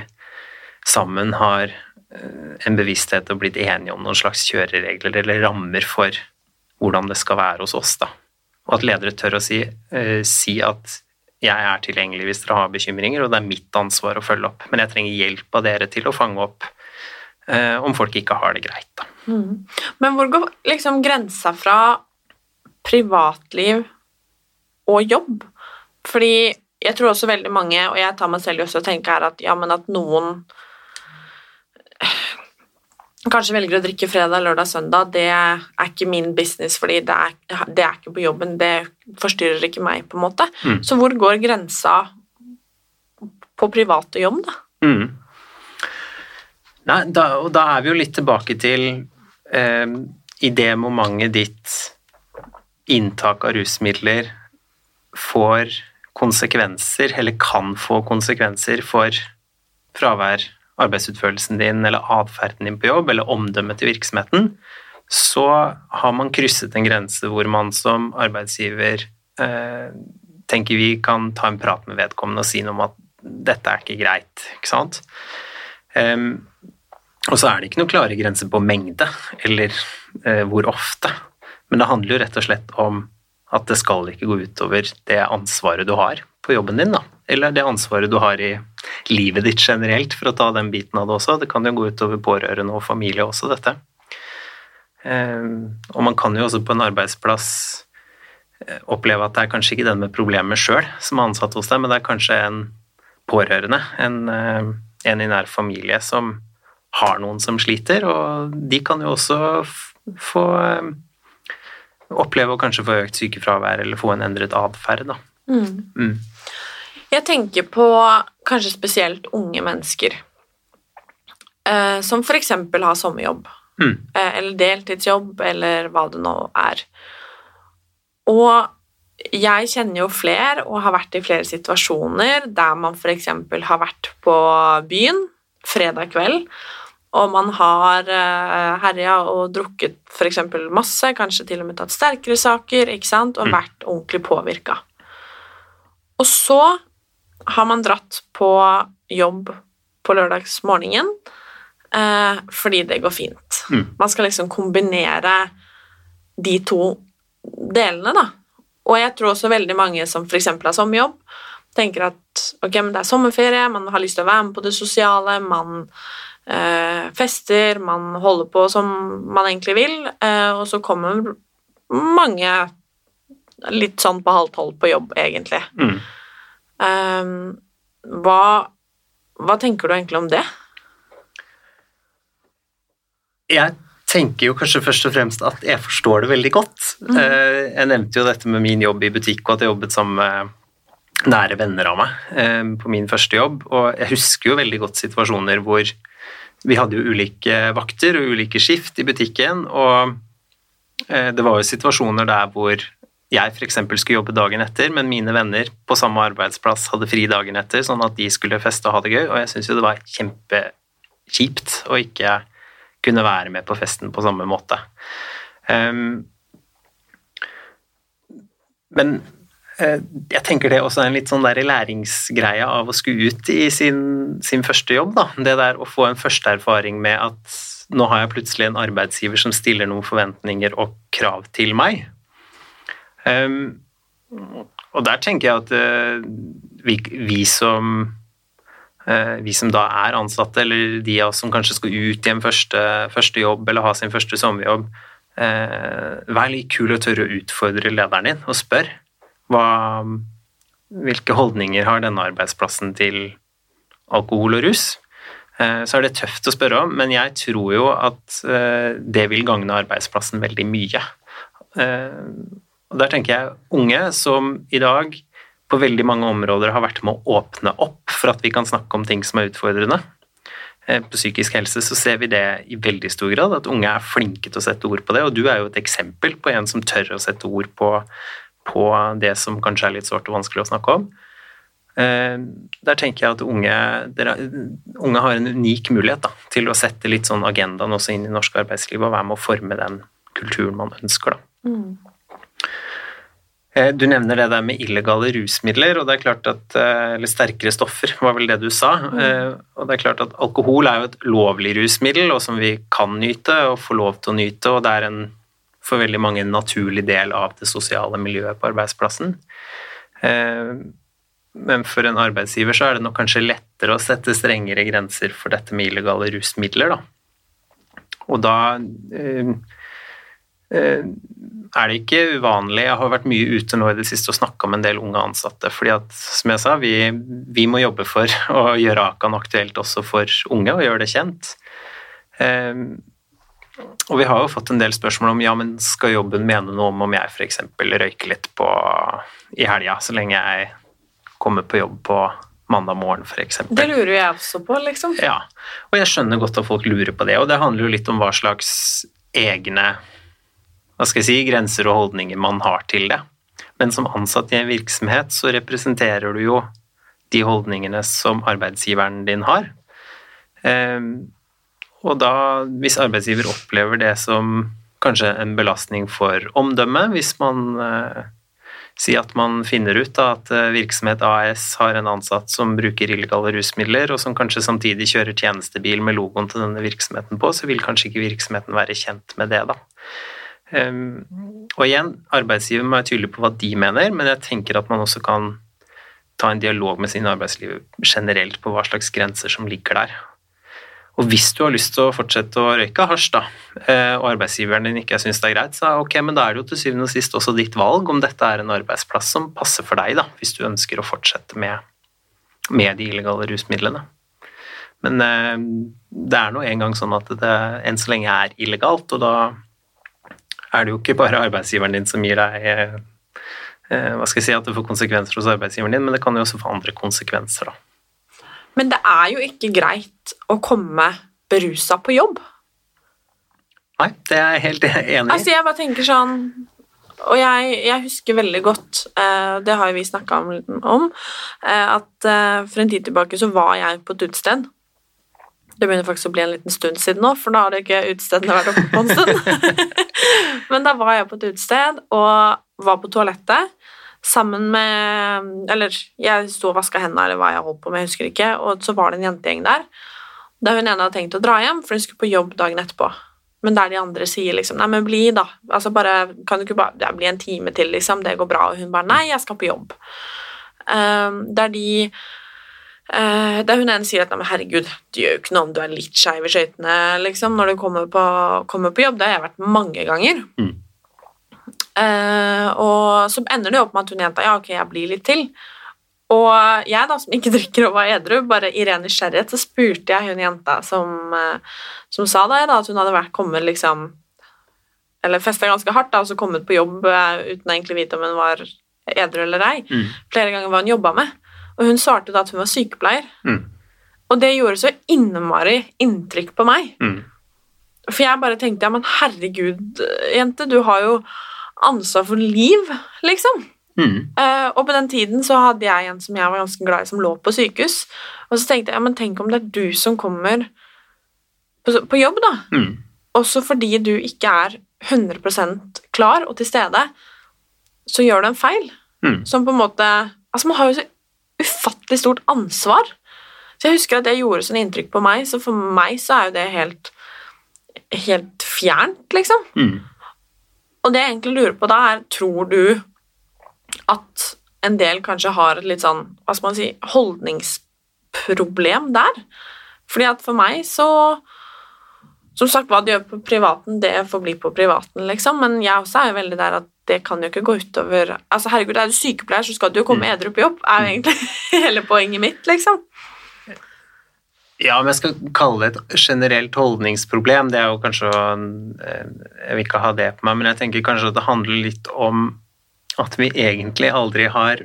sammen har eh, en bevissthet og blitt enige om noen slags kjøreregler eller rammer for hvordan det skal være hos oss. Da. Og at ledere tør å si, uh, si at jeg er tilgjengelig hvis dere har bekymringer, og det er mitt ansvar å følge opp, men jeg trenger hjelp av dere til å fange opp uh, om folk ikke har det greit. Da. Mm. Men hvor går liksom grensa fra privatliv og jobb? Fordi jeg tror også veldig mange, og jeg tar meg selv i også å tenke her at ja, men at noen kanskje velger å drikke fredag, lørdag, søndag, det er ikke min business, fordi det er, det er ikke på jobben. Det forstyrrer ikke meg, på en måte. Mm. Så hvor går grensa på privat og jobb, da? Mm. Nei, da, og da er vi jo litt tilbake til eh, i det momentet ditt inntak av rusmidler får konsekvenser, eller kan få konsekvenser for fravær, arbeidsutførelsen din, eller atferden din på jobb, eller omdømmet til virksomheten, så har man krysset en grense hvor man som arbeidsgiver eh, tenker vi kan ta en prat med vedkommende og si noe om at dette er ikke greit, ikke sant? Um, og så er det ikke noen klare grenser på mengde, eller eh, hvor ofte. Men det handler jo rett og slett om at det skal ikke gå utover det ansvaret du har på jobben din, da. Eller det ansvaret du har i livet ditt generelt, for å ta den biten av det også. Det kan jo gå utover pårørende og familie også, dette. Eh, og man kan jo også på en arbeidsplass eh, oppleve at det er kanskje ikke den med problemet sjøl som er ansatt hos deg, men det er kanskje en pårørende, en, eh, en i nær familie som har noen som sliter, og de kan jo også få eh, oppleve å kanskje få økt sykefravær eller få en endret atferd. da. Mm. Mm. Jeg tenker på kanskje spesielt unge mennesker eh, som f.eks. har sommerjobb, Mm. eh, eller deltidsjobb, eller hva det nå er. Og jeg kjenner jo flere og har vært i flere situasjoner der man f.eks. har vært på byen fredag kveld, og man har uh, herja og drukket f.eks. masse, kanskje til og med tatt sterkere saker, ikke sant, og Mm. vært ordentlig påvirka. Og så har man dratt på jobb på lørdagsmorgenen eh, fordi det går fint. Mm. Man skal liksom kombinere de to delene, da. Og jeg tror også veldig mange som f.eks. har sommerjobb, tenker at ok, men det er sommerferie, man har lyst til å være med på det sosiale, man eh, fester, man holder på som man egentlig vil, eh, og så kommer mange litt sånn på halv tolv på jobb, egentlig. Mm. Ehm, hva, hva tenker du egentlig om det? Jeg tenker jo kanskje først og fremst at jeg forstår det veldig godt. Eh, Jeg nevnte jo dette med min jobb i butikk, og at jeg jobbet sammen med nære venner av meg eh, på min første jobb. Og jeg husker jo veldig godt situasjoner hvor vi hadde jo ulike vakter og ulike skift i butikken, og eh, det var jo situasjoner der hvor jeg f.eks. skulle jobbe dagen etter, men mine venner på samme arbeidsplass hadde fri dagen etter, sånn at de skulle feste og ha det gøy, og jeg syns jo det var kjempekjipt å ikke kunne være med på festen på samme måte. Um, men eh, jeg tenker det også er en litt sånn der læringsgreie av å skulle ut i sin, sin første jobb. Da. Det der å få en første erfaring med at nå har jeg plutselig en arbeidsgiver som stiller noen forventninger og krav til meg. Ehm, og der tenker jeg at uh, vi, vi som uh, vi som da er ansatte, eller de av oss som kanskje skal ut i en første, første jobb eller ha sin første sommerjobb, uh, vær litt kul og tørre å utfordre lederen din og spør hva, hvilke holdninger har denne arbeidsplassen til alkohol og rus. Så er det tøft å spørre om, men jeg tror jo at det vil gagne arbeidsplassen veldig mye. Og der tenker jeg unge som i dag på veldig mange områder har vært med å åpne opp for at vi kan snakke om ting som er utfordrende. Eh, På psykisk helse så ser vi det i veldig stor grad, at unge er flinke til å sette ord på det, og du er jo et eksempel på en som tør å sette ord på, på det som kanskje er litt sårt og vanskelig å snakke om. Eh, Der tenker jeg at unge, dere, unge har en unik mulighet da, til å sette litt sånn agendaen også inn i norsk arbeidsliv og være med å forme den kulturen man ønsker. da. Eh, Du nevner det der med illegale rusmidler, og det er klart at, eh, eller sterkere stoffer, var vel det du sa. Mm. Og det er klart at alkohol er jo et lovlig rusmiddel, og som vi kan nyte og få lov til å nyte, og det er en for veldig mange en naturlig del av det sosiale miljøet på arbeidsplassen. Eh, Men for en arbeidsgiver så er det nok kanskje lettere å sette strengere grenser for dette med illegale rusmidler, da. Og da eh, eh, er det ikke uvanlig Jeg har vært mye ute nå i det siste og snakka med en del unge ansatte. fordi at, som jeg sa, vi, vi må jobbe for å gjøre Akan aktuelt også for unge, og gjøre det kjent. Eh, og vi har jo fått en del spørsmål om ja, men skal jobben mene noe om om jeg f.eks. røyker litt på, i helga, så lenge jeg kommer på jobb på mandag morgen, f.eks. Det lurer jeg også på, liksom. Ja, og jeg skjønner godt at folk lurer på det, og det handler jo litt om hva slags egne hva skal jeg si, grenser og holdninger man har til det. Men som ansatt i en virksomhet så representerer du jo de holdningene som arbeidsgiveren din har. Ehm, og da, hvis arbeidsgiver opplever det som kanskje en belastning for omdømmet, hvis man eh, Si at man finner ut da, at eh, virksomhet AS har en ansatt som bruker illegale rusmidler, og som kanskje samtidig kjører tjenestebil med logoen til denne virksomheten på, så vil kanskje ikke virksomheten være kjent med det, da. Og igjen, arbeidsgiver må være tydelig på hva de mener, men jeg tenker at man også kan ta en dialog med sin arbeidsliv generelt på hva slags grenser som ligger der. Og hvis du har lyst til å fortsette å røyke hasj, da, eh, og arbeidsgiveren din ikke syns det er greit, så ok, men da er det jo til syvende og sist også ditt valg om dette er en arbeidsplass som passer for deg, da, hvis du ønsker å fortsette med, med de illegale rusmidlene. Men eh, det er nå engang sånn at det enn så lenge er illegalt, og da er det jo ikke bare arbeidsgiveren din som gir deg eh, hva skal jeg si, at det får konsekvenser hos arbeidsgiveren din, men det kan jo også få andre konsekvenser, da. Men det er jo ikke greit å komme berusa på jobb. Nei, det er jeg helt enig i. Altså, jeg bare tenker sånn Og jeg, jeg husker veldig godt, eh, det har jo vi snakka om, eh, at for en tid tilbake så var jeg på et utested. Det begynner faktisk å bli en liten stund siden nå, for da har det ikke utestedene vært oppe på en stund. Men da var jeg på et utested og var på toalettet sammen med Eller jeg sto og vaska hendene, eller hva jeg holdt på med, jeg husker ikke, og så var det en jentegjeng der. Da hun ene hadde tenkt å dra hjem, for hun skulle på jobb dagen etterpå. Men der de andre sier liksom Nei, men bli, da. Altså bare Kan du ikke bare ja, bli en time til, liksom? Det går bra. Og hun bare Nei, jeg skal på jobb. Um, der de Der hun ene sier at herregud, det gjør jo ikke noe om du er litt skeiv i skøytene, liksom, når du kommer på, kommer på, jobb. Det har jeg vært mange ganger. Mm. Eh, og så ender det opp med at hun jenta ja, ok, jeg blir litt til. Og jeg, da, som ikke drikker og var edru, bare i ren nysgjerrighet, så spurte jeg hun jenta som, uh, som sa det, da, at hun hadde vært kommet liksom Eller festa ganske hardt, da, og så kommet på jobb uten uten å egentlig vite om hun var edru eller ei. Mm. Flere ganger hva hun jobba med. Og hun svarte da at hun var sykepleier. Mm. Og det gjorde så innmari inntrykk på meg. Mm. For jeg bare tenkte ja, men herregud, jente, du har jo ansvar for liv, liksom. Mm. Uh, og på den tiden så hadde jeg en som jeg var ganske glad i, som lå på sykehus. Og så tenkte jeg ja, men tenk om det er du som kommer på, på jobb, da. Mm. Også fordi du ikke er 100% klar og til stede, så gjør du en feil. Mm. Som på en måte Altså, man har jo så ufattelig stort ansvar. Så jeg husker at det gjorde sånn inntrykk på meg, så for meg så er jo det helt helt fjernt, liksom. Mm. Og det jeg egentlig lurer på da, er tror du at en del kanskje har et litt sånn hva skal man si, holdningsproblem der? Fordi at for meg så Som sagt, hva du gjør på privaten, det får bli på privaten, liksom, men jeg også er jo veldig der at det kan jo ikke gå utover Altså, herregud, er du sykepleier, så skal du jo komme mm. edru på jobb, er jo egentlig hele poenget mitt, liksom. Ja, om jeg skal kalle det et generelt holdningsproblem, det er jo kanskje eh, Jeg vil ikke ha det på meg, men jeg tenker kanskje at det handler litt om at vi egentlig aldri har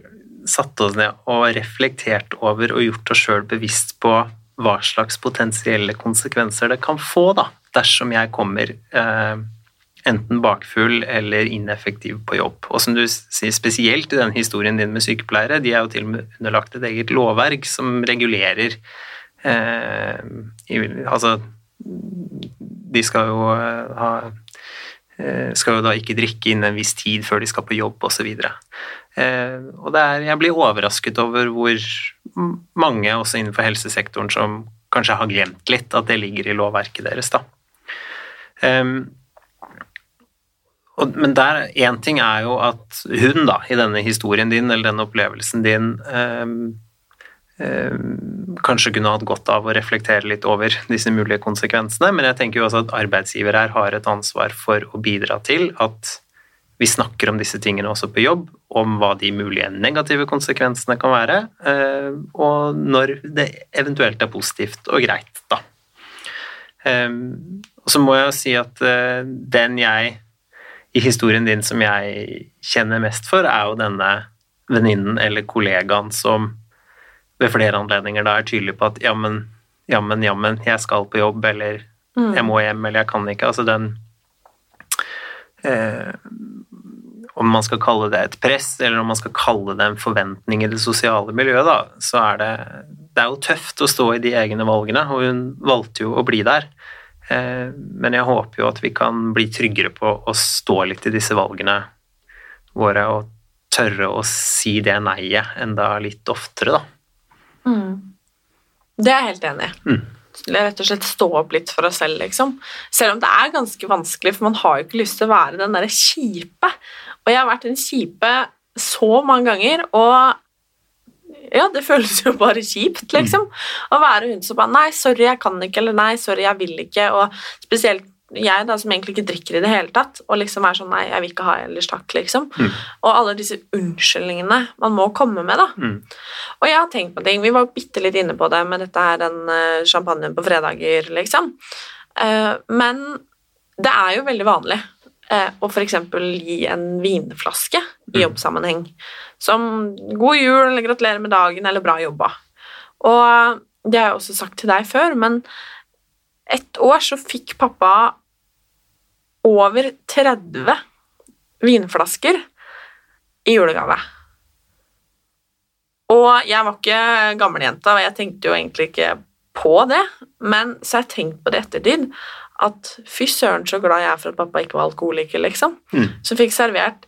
satt oss ned og reflektert over og gjort oss sjøl bevisst på hva slags potensielle konsekvenser det kan få, da, dersom jeg kommer eh, enten bakfull eller ineffektiv på jobb. Og som du sier spesielt i den historien din med sykepleiere, de er jo til og med underlagt et eget lovverk som regulerer Eh, altså De skal jo eh, ha eh, skal jo da ikke drikke inn en viss tid før de skal på jobb osv. Og det er, jeg blir overrasket over hvor mange, også innenfor helsesektoren, som kanskje har glemt litt at det ligger i lovverket deres. da. Um, og, men der, én ting er jo at hun, da, i denne historien din eller denne opplevelsen din, um, um, kanskje kunne hatt godt av å reflektere litt over disse mulige konsekvensene, men jeg tenker jo også at arbeidsgiver her har et ansvar for å bidra til at vi snakker om disse tingene også på jobb, om hva de mulige negative konsekvensene kan være, eh, og når det eventuelt er positivt og greit, da. Um, og så må jeg jo si at uh, den jeg i historien din som jeg kjenner mest for, er jo denne venninnen eller kollegaen som ved flere anledninger da er tydelig på at jammen, jammen, jammen, jeg skal på jobb, eller mm. jeg må hjem, eller jeg kan ikke. Altså den eh, Om man skal kalle det et press, eller om man skal kalle det en forventning i det sosiale miljøet, da, så er det Det er jo tøft å stå i de egne valgene, og hun valgte jo å bli der. Eh, men jeg håper jo at vi kan bli tryggere på å stå litt i disse valgene våre, og tørre å si det nei-et enda litt oftere, da. Mm. Det er jeg helt enig i. Mm. Rett og slett stå opp litt for oss selv, liksom. Selv om det er ganske vanskelig, for man har jo ikke lyst til å være den derre kjipe. Og jeg har vært den kjipe så mange ganger, og ja, det føles jo bare kjipt, liksom. Å være hun som bare Nei, sorry, jeg kan ikke, eller nei, sorry, jeg vil ikke. Og spesielt jeg, da, som egentlig ikke drikker i det hele tatt, og liksom er sånn Nei, jeg vil ikke ha ellers takk, liksom. Mm. Og alle disse unnskyldningene man må komme med, da. Mm. Og jeg har tenkt på ting. Vi var bitte litt inne på det med dette her, den uh, champagnen på fredager, liksom. Uh, men det er jo veldig vanlig uh, å f.eks. gi en vinflaske i mm. jobbsammenheng som 'god jul' eller 'gratulerer med dagen' eller 'bra jobba'. Og det har jeg også sagt til deg før, men et år så fikk pappa over 30 vinflasker i julegave. Og jeg var ikke gammeljenta, og jeg tenkte jo egentlig ikke på det, men så har jeg tenkt på det ettertid, at fy søren så glad jeg er for at pappa ikke var alkoholiker, liksom. Mm. Som fikk servert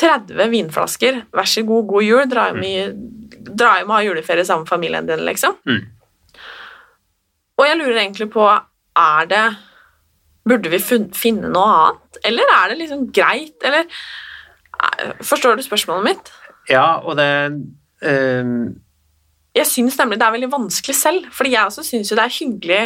30 vinflasker. Vær så god, god jul. Dra hjem, i, dra hjem og ha juleferie sammen med familien din, liksom. Mm. Og jeg lurer egentlig på Er det Burde vi finne noe annet, eller er det liksom greit, eller eh, Forstår du spørsmålet mitt? Ja, og det um... Jeg syns nemlig det er veldig vanskelig selv, fordi jeg også syns jo det er hyggelig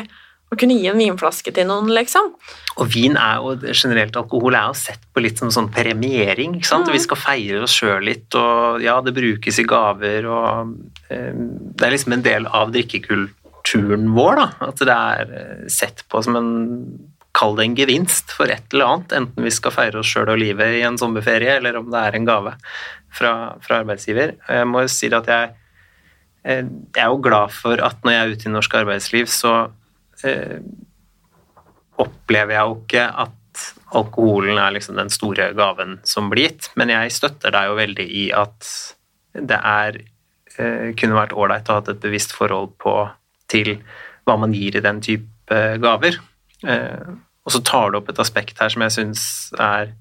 å kunne gi en vinflaske til noen, liksom. Og vin er jo generelt alkohol er jo sett på litt som sånn premiering. ikke sant? Mm. Vi skal feire oss sjøl litt, og ja, det brukes i gaver, og eh, Det er liksom en del av drikkekulturen vår, da. At det er eh, sett på som en Kall det en gevinst for et eller annet, enten vi skal feire oss sjøl og livet i en sommerferie, eller om det er en gave fra, fra arbeidsgiver. Jeg må jo si at jeg, eh, jeg er jo glad for at når jeg er ute i norsk arbeidsliv, så opplever jeg jo ikke at alkoholen er liksom den store gaven som blir gitt, men jeg støtter deg jo veldig i at det er eh, kunne vært ålreit å ha et bevisst forhold på til hva man gir i den type gaver. Eh, og så tar du opp et aspekt her som jeg syns er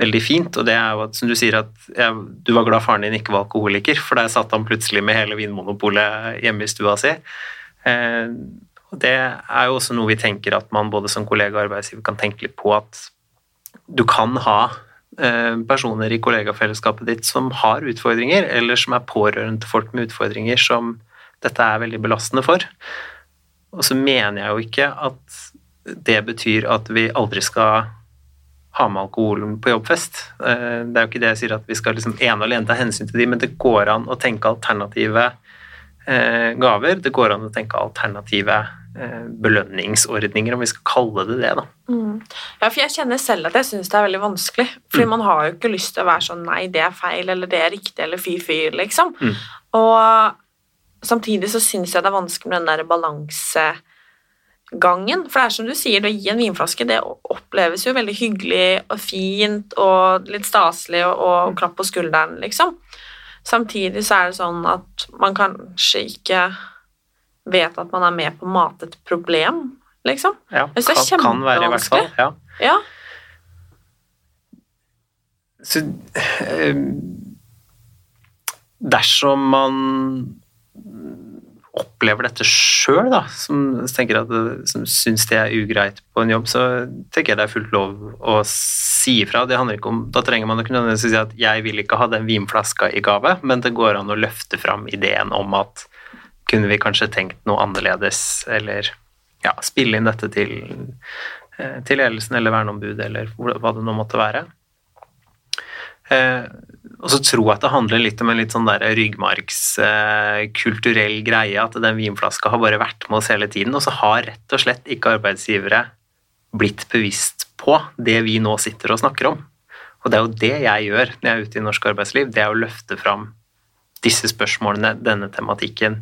veldig fint, og det er jo at som du sier at jeg, du var glad faren din ikke var alkoholiker, for der satt han plutselig med hele Vinmonopolet hjemme i stua si. Og Det er jo også noe vi tenker at man både som kollega og arbeidsgiver kan tenke litt på at du kan ha eh, personer i kollegafellesskapet ditt som har utfordringer, eller som er pårørende til folk med utfordringer som dette er veldig belastende for. Og så mener jeg jo ikke at det betyr at vi aldri skal ha med alkoholen på jobbfest. Eh, det er jo ikke det jeg sier at vi skal liksom ene og alene ta hensyn til dem, men det går an å tenke alternative eh, gaver. Det går an å tenke alternative belønningsordninger, om vi skal kalle det det. da. Mm. Ja, for jeg kjenner selv at jeg syns det er veldig vanskelig. Fordi mm. man har jo ikke lyst til å være sånn nei, det er feil, eller det er riktig, eller fy-fy, liksom. Mm. Og samtidig så syns jeg det er vanskelig med den der balansegangen. For det er som du sier, å gi en vinflaske, det oppleves jo veldig hyggelig og fint og litt staselig og, og klapp på skulderen, liksom. Samtidig så er det sånn at man kanskje ikke vet at man er med på å mate et problem, liksom. Ja, det er kan, kan være i hvert fall. Ja. ja. Så øh, Dersom man opplever dette sjøl, som tenker at som syns det er ugreit på en jobb, så tenker jeg det er fullt lov å si ifra. Det handler ikke om, Da trenger man ikke nødvendigvis si at 'jeg vil ikke ha den vinflaska i gave', men det går an å løfte fram ideen om at kunne vi kanskje tenkt noe annerledes, eller ja, spille inn dette til, eh, til ledelsen eller verneombudet, eller hva det nå måtte være. Eh, og så tro at det handler litt om en litt sånn der ryggmargskulturell eh, greie, at den vinflaska har bare vært med oss hele tiden, og så har rett og slett ikke arbeidsgivere blitt bevisst på det vi nå sitter og snakker om. Og det er jo det jeg gjør når jeg er ute i norsk arbeidsliv, det er å løfte fram disse spørsmålene, denne tematikken.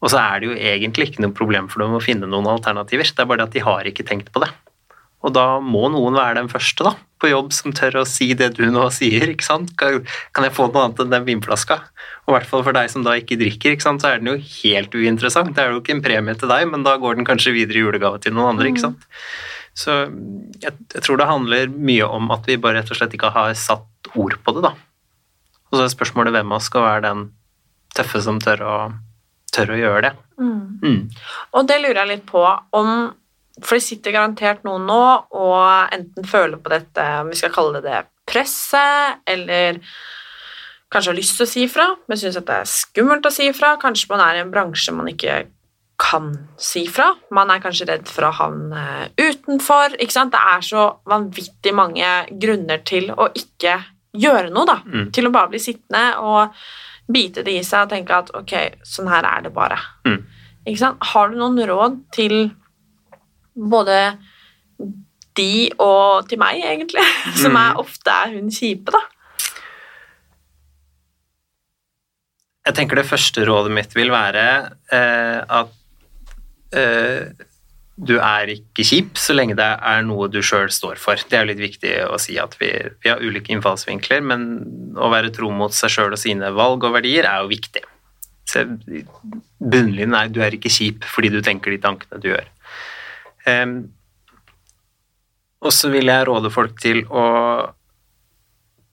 Og så er det jo egentlig ikke noe problem for dem å finne noen alternativer, det er bare det at de har ikke tenkt på det. Og da må noen være den første da, på jobb som tør å si det du nå sier. ikke sant? Kan jeg få noe annet enn den vinflaska? Og i hvert fall for deg som da ikke drikker, ikke sant? så er den jo helt uinteressant. Det er jo ikke en premie til deg, men da går den kanskje videre i julegave til noen andre. ikke sant? Så jeg, jeg, tror det handler mye om at vi bare rett og slett ikke har satt ord på det, da. Og så er spørsmålet hvem av oss skal være den tøffe som tør å, tør å gjøre det. Mm. Mm. Og det lurer jeg litt på om for det sitter garantert noen nå og enten føler på dette, om vi skal kalle det det presset, eller kanskje har lyst til å si fra, men syns at det er skummelt å si fra. Kanskje man er i en bransje man ikke kan si fra. Man er kanskje redd for å havne utenfor. ikke sant? Det er så vanvittig mange grunner til å ikke gjøre noe, da. Mm. Til å bare bli sittende og bite det i seg og tenke at ok, sånn her er det bare. Mm. Ikke sant? Har du noen råd til både de og til meg, egentlig, som er mm. ofte er hun kjipe, da. Jeg tenker det første rådet mitt vil være eh, at eh, du er ikke kjip så lenge det er noe du sjøl står for. Det er litt viktig å si at vi, vi har ulike innfallsvinkler, men å være tro mot seg sjøl og sine valg og verdier er jo viktig. Bunnlinjen er du er ikke kjip fordi du tenker de tankene du gjør. Um, og så vil jeg råde folk til å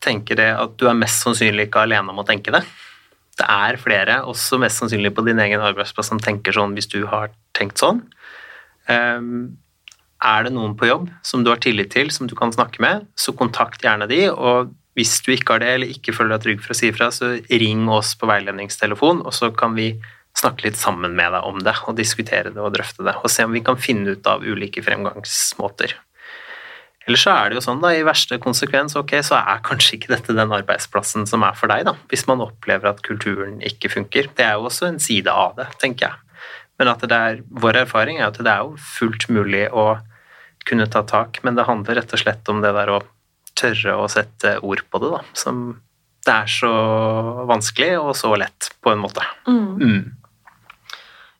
tenke det at du er mest sannsynlig ikke alene om å tenke det. Det er flere, også mest sannsynlig på din egen arbeidsplass, som tenker sånn hvis du har tenkt sånn. Um, er det noen på jobb som du har tillit til, som du kan snakke med, så kontakt gjerne de, og hvis du ikke har det, eller ikke føler deg trygg for å si ifra, så ring oss på veiledningstelefon, og så kan vi snakke litt sammen med deg om det og diskutere det og drøfte det, og se om vi kan finne ut av ulike fremgangsmåter. Eller så er det jo sånn, da, i verste konsekvens, ok, så er kanskje ikke dette den arbeidsplassen som er for deg, da, hvis man opplever at kulturen ikke funker. Det er jo også en side av det, tenker jeg. Men at det er, vår erfaring er at det er jo fullt mulig å kunne ta tak, men det handler rett og slett om det der å tørre å sette ord på det, da, som det er så vanskelig og så lett, på en måte. Mm. Mm.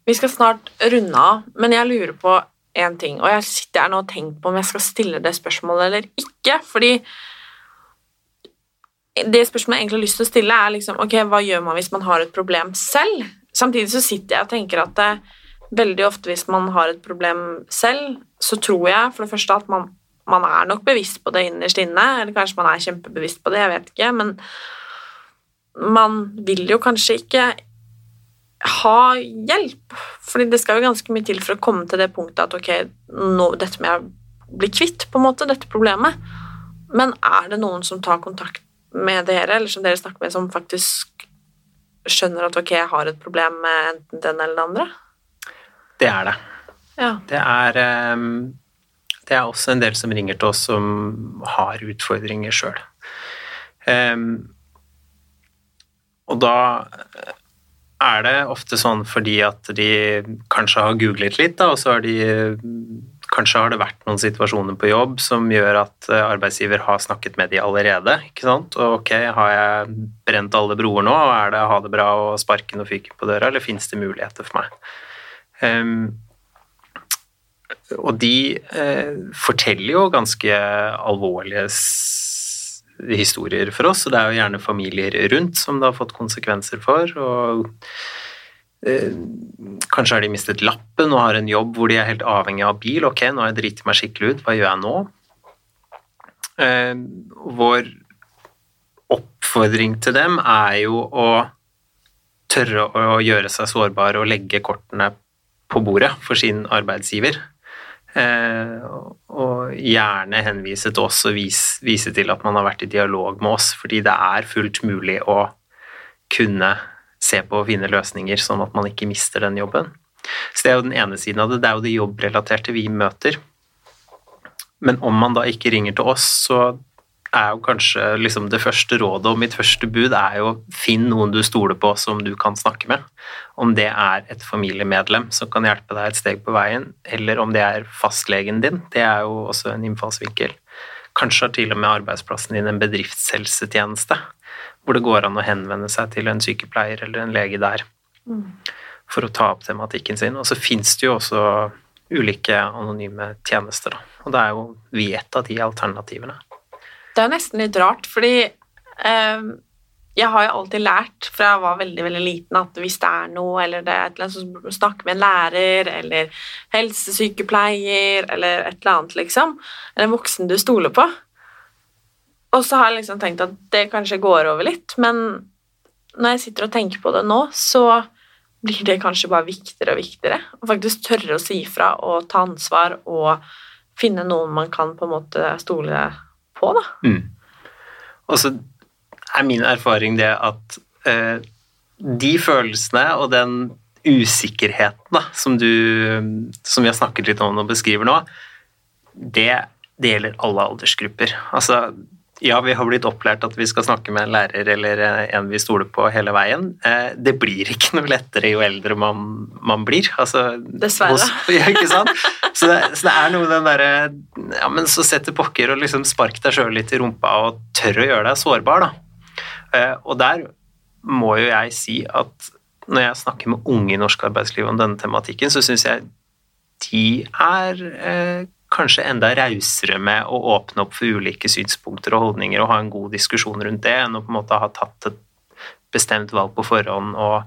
Vi skal snart runde av, men jeg lurer på én ting, og jeg sitter her nå og tenker på om jeg skal stille det spørsmålet eller ikke, fordi det spørsmålet jeg egentlig har lyst til å stille, er liksom ok, hva gjør man hvis man har et problem selv? Samtidig så sitter jeg og tenker at det, veldig ofte hvis man har et problem selv, så tror jeg for det første at man, man er nok bevisst på det innerst inne, eller kanskje man er kjempebevisst på det, jeg vet ikke, men man vil jo kanskje ikke ha hjelp. Fordi det skal jo ganske mye til for å komme til det punktet at ok, nå, dette må jeg bli kvitt, på en måte, dette problemet. Men er det noen som tar kontakt med dere, eller som dere snakker med, som faktisk skjønner at ok, jeg har et problem med enten den eller den andre? Det er det. Ja. Det er ehm, Det er også en del som ringer til oss som har utfordringer sjøl. Um, ehm, og da er det ofte sånn fordi at de kanskje har googlet litt, da, og så har de Kanskje har det vært noen situasjoner på jobb som gjør at eh, arbeidsgiver har snakket med de allerede. ikke sant? Og ok, har jeg brent alle broer nå, og er det ha det bra og sparke og fyken på døra, eller fins det muligheter for meg? Um, og de eh, forteller jo ganske alvorlige historier for oss, og det er jo gjerne familier rundt som det har fått konsekvenser for. og Kanskje har de mistet lappen og har en jobb hvor de er helt avhengig av bil. Ok, nå har jeg driti meg skikkelig ut, hva gjør jeg nå? Eh, vår oppfordring til dem er jo å tørre å gjøre seg sårbar og legge kortene på bordet for sin arbeidsgiver. Eh, og gjerne henvise til oss og vise, vise, til at man har vært i dialog med oss, fordi det er fullt mulig å kunne se på og finne løsninger, sånn at man ikke mister den jobben. Så det er jo den ene siden av det. Det er jo det jobbrelaterte vi møter. Men om man da ikke ringer til oss, så er jo kanskje liksom det første rådet, og mitt første bud er jo finn noen du stoler på som du kan snakke med. Om det er et familiemedlem som kan hjelpe deg et steg på veien, eller om det er fastlegen din. Det er jo også en innfallsvinkel. Kanskje har til og med arbeidsplassen din en bedriftshelsetjeneste, hvor det går an å henvende seg til en sykepleier eller en lege der for å ta opp tematikken sin. Og så fins det jo også ulike anonyme tjenester, da. Og da er jo vi et av de alternativene. Det er nesten litt rart, fordi eh, jeg har jo alltid lært fra jeg var veldig veldig liten at hvis det er noe, eller det er et eller annet som snakker med en lærer, eller helsesykepleier, eller et eller annet, liksom, eller en voksen du stoler på Og så har jeg liksom tenkt at det kanskje går over litt, men når jeg sitter og tenker på det nå, så blir det kanskje bare viktigere og viktigere. Å faktisk tørre å si ifra og ta ansvar og finne noen man kan på en måte stole på, da. Mm. Og så er min erfaring det at eh, de følelsene og den usikkerheten da, som du som vi har snakket litt om og beskriver nå, det, det gjelder alle aldersgrupper. Altså, ja, vi har blitt opplært at vi skal snakke med en lærer eller en vi stoler på hele veien. Eh, det blir ikke noe lettere jo eldre man, man blir. Altså, Dessverre. Hos, ja, ikke sant? Så det, så det, er noe den derre Ja, men så sett pokker og liksom spark deg sjøl litt i rumpa og tør å gjøre deg sårbar, da. Eh, og der må jo jeg si at når jeg snakker med unge i norsk arbeidsliv om denne tematikken, så syns jeg de er eh, kanskje enda rausere med å åpne opp for ulike synspunkter og holdninger og ha en god diskusjon rundt det, enn å på en måte ha tatt et bestemt valg på forhånd og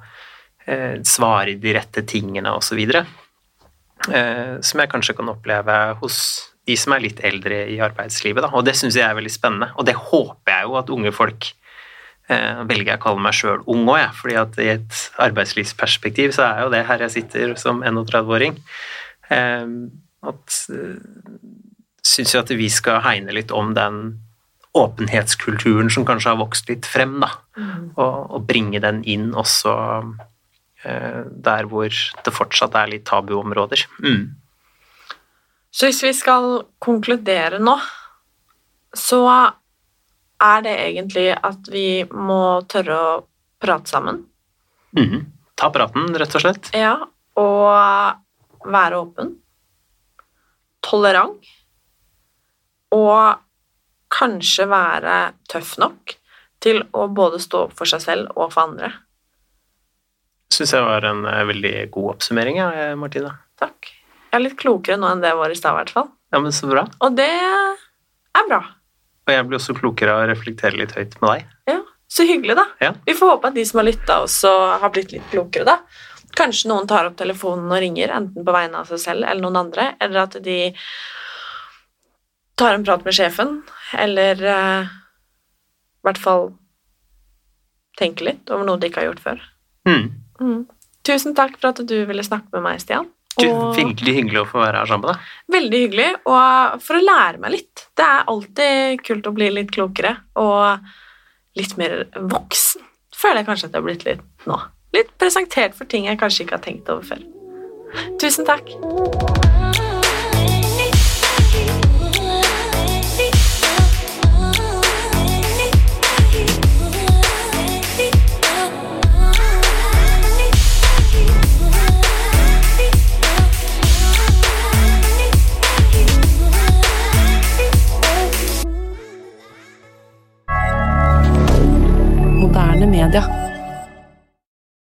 eh, svare de rette tingene osv. Eh, som jeg kanskje kan oppleve hos de som er litt eldre i arbeidslivet. Da. Og det syns jeg er veldig spennende, og det håper jeg jo at unge folk eh, velger jeg å kalle meg sjøl ung òg, fordi at i et arbeidslivsperspektiv så er jo det her jeg sitter som 31-åring. Eh, at uh, Syns jo at vi skal hegne litt om den åpenhetskulturen som kanskje har vokst litt frem, da. Mm. Og, og, bringe den inn også uh, der hvor det fortsatt er litt tabuområder. Mm. Så hvis vi skal konkludere nå, så er det egentlig at vi må tørre å prate sammen. Mm. Ta praten, rett og slett. Ja, og være åpen tolerant og kanskje være tøff nok til å både stå opp for seg selv og for andre. Syns jeg var en uh, veldig god oppsummering, ja, Martine. Martina. Takk. Jeg er litt klokere nå enn det jeg var i stad, i hvert fall. Ja, men så bra. Og det er bra. Og jeg blir også klokere av å reflektere litt høyt med deg. Ja, Så hyggelig, da. Ja. Vi får håpe at de som har lytta, også har blitt litt klokere, da. Kanskje noen tar opp telefonen og ringer, enten på vegne av seg selv eller noen andre, eller at de tar en prat med sjefen, eller uh, i hvert fall tenker litt over noe de ikke har gjort før. Mm. Mm. Tusen takk for at du ville snakke med meg, Stian. Og... Veldig hyggelig å få være her sammen med deg. Veldig hyggelig, og for å lære meg litt. Det er alltid kult å bli litt klokere og litt mer voksen. Føler jeg kanskje at jeg har blitt litt nå Litt presentert for ting jeg kanskje ikke har tenkt over før. Tusen takk. moderne media.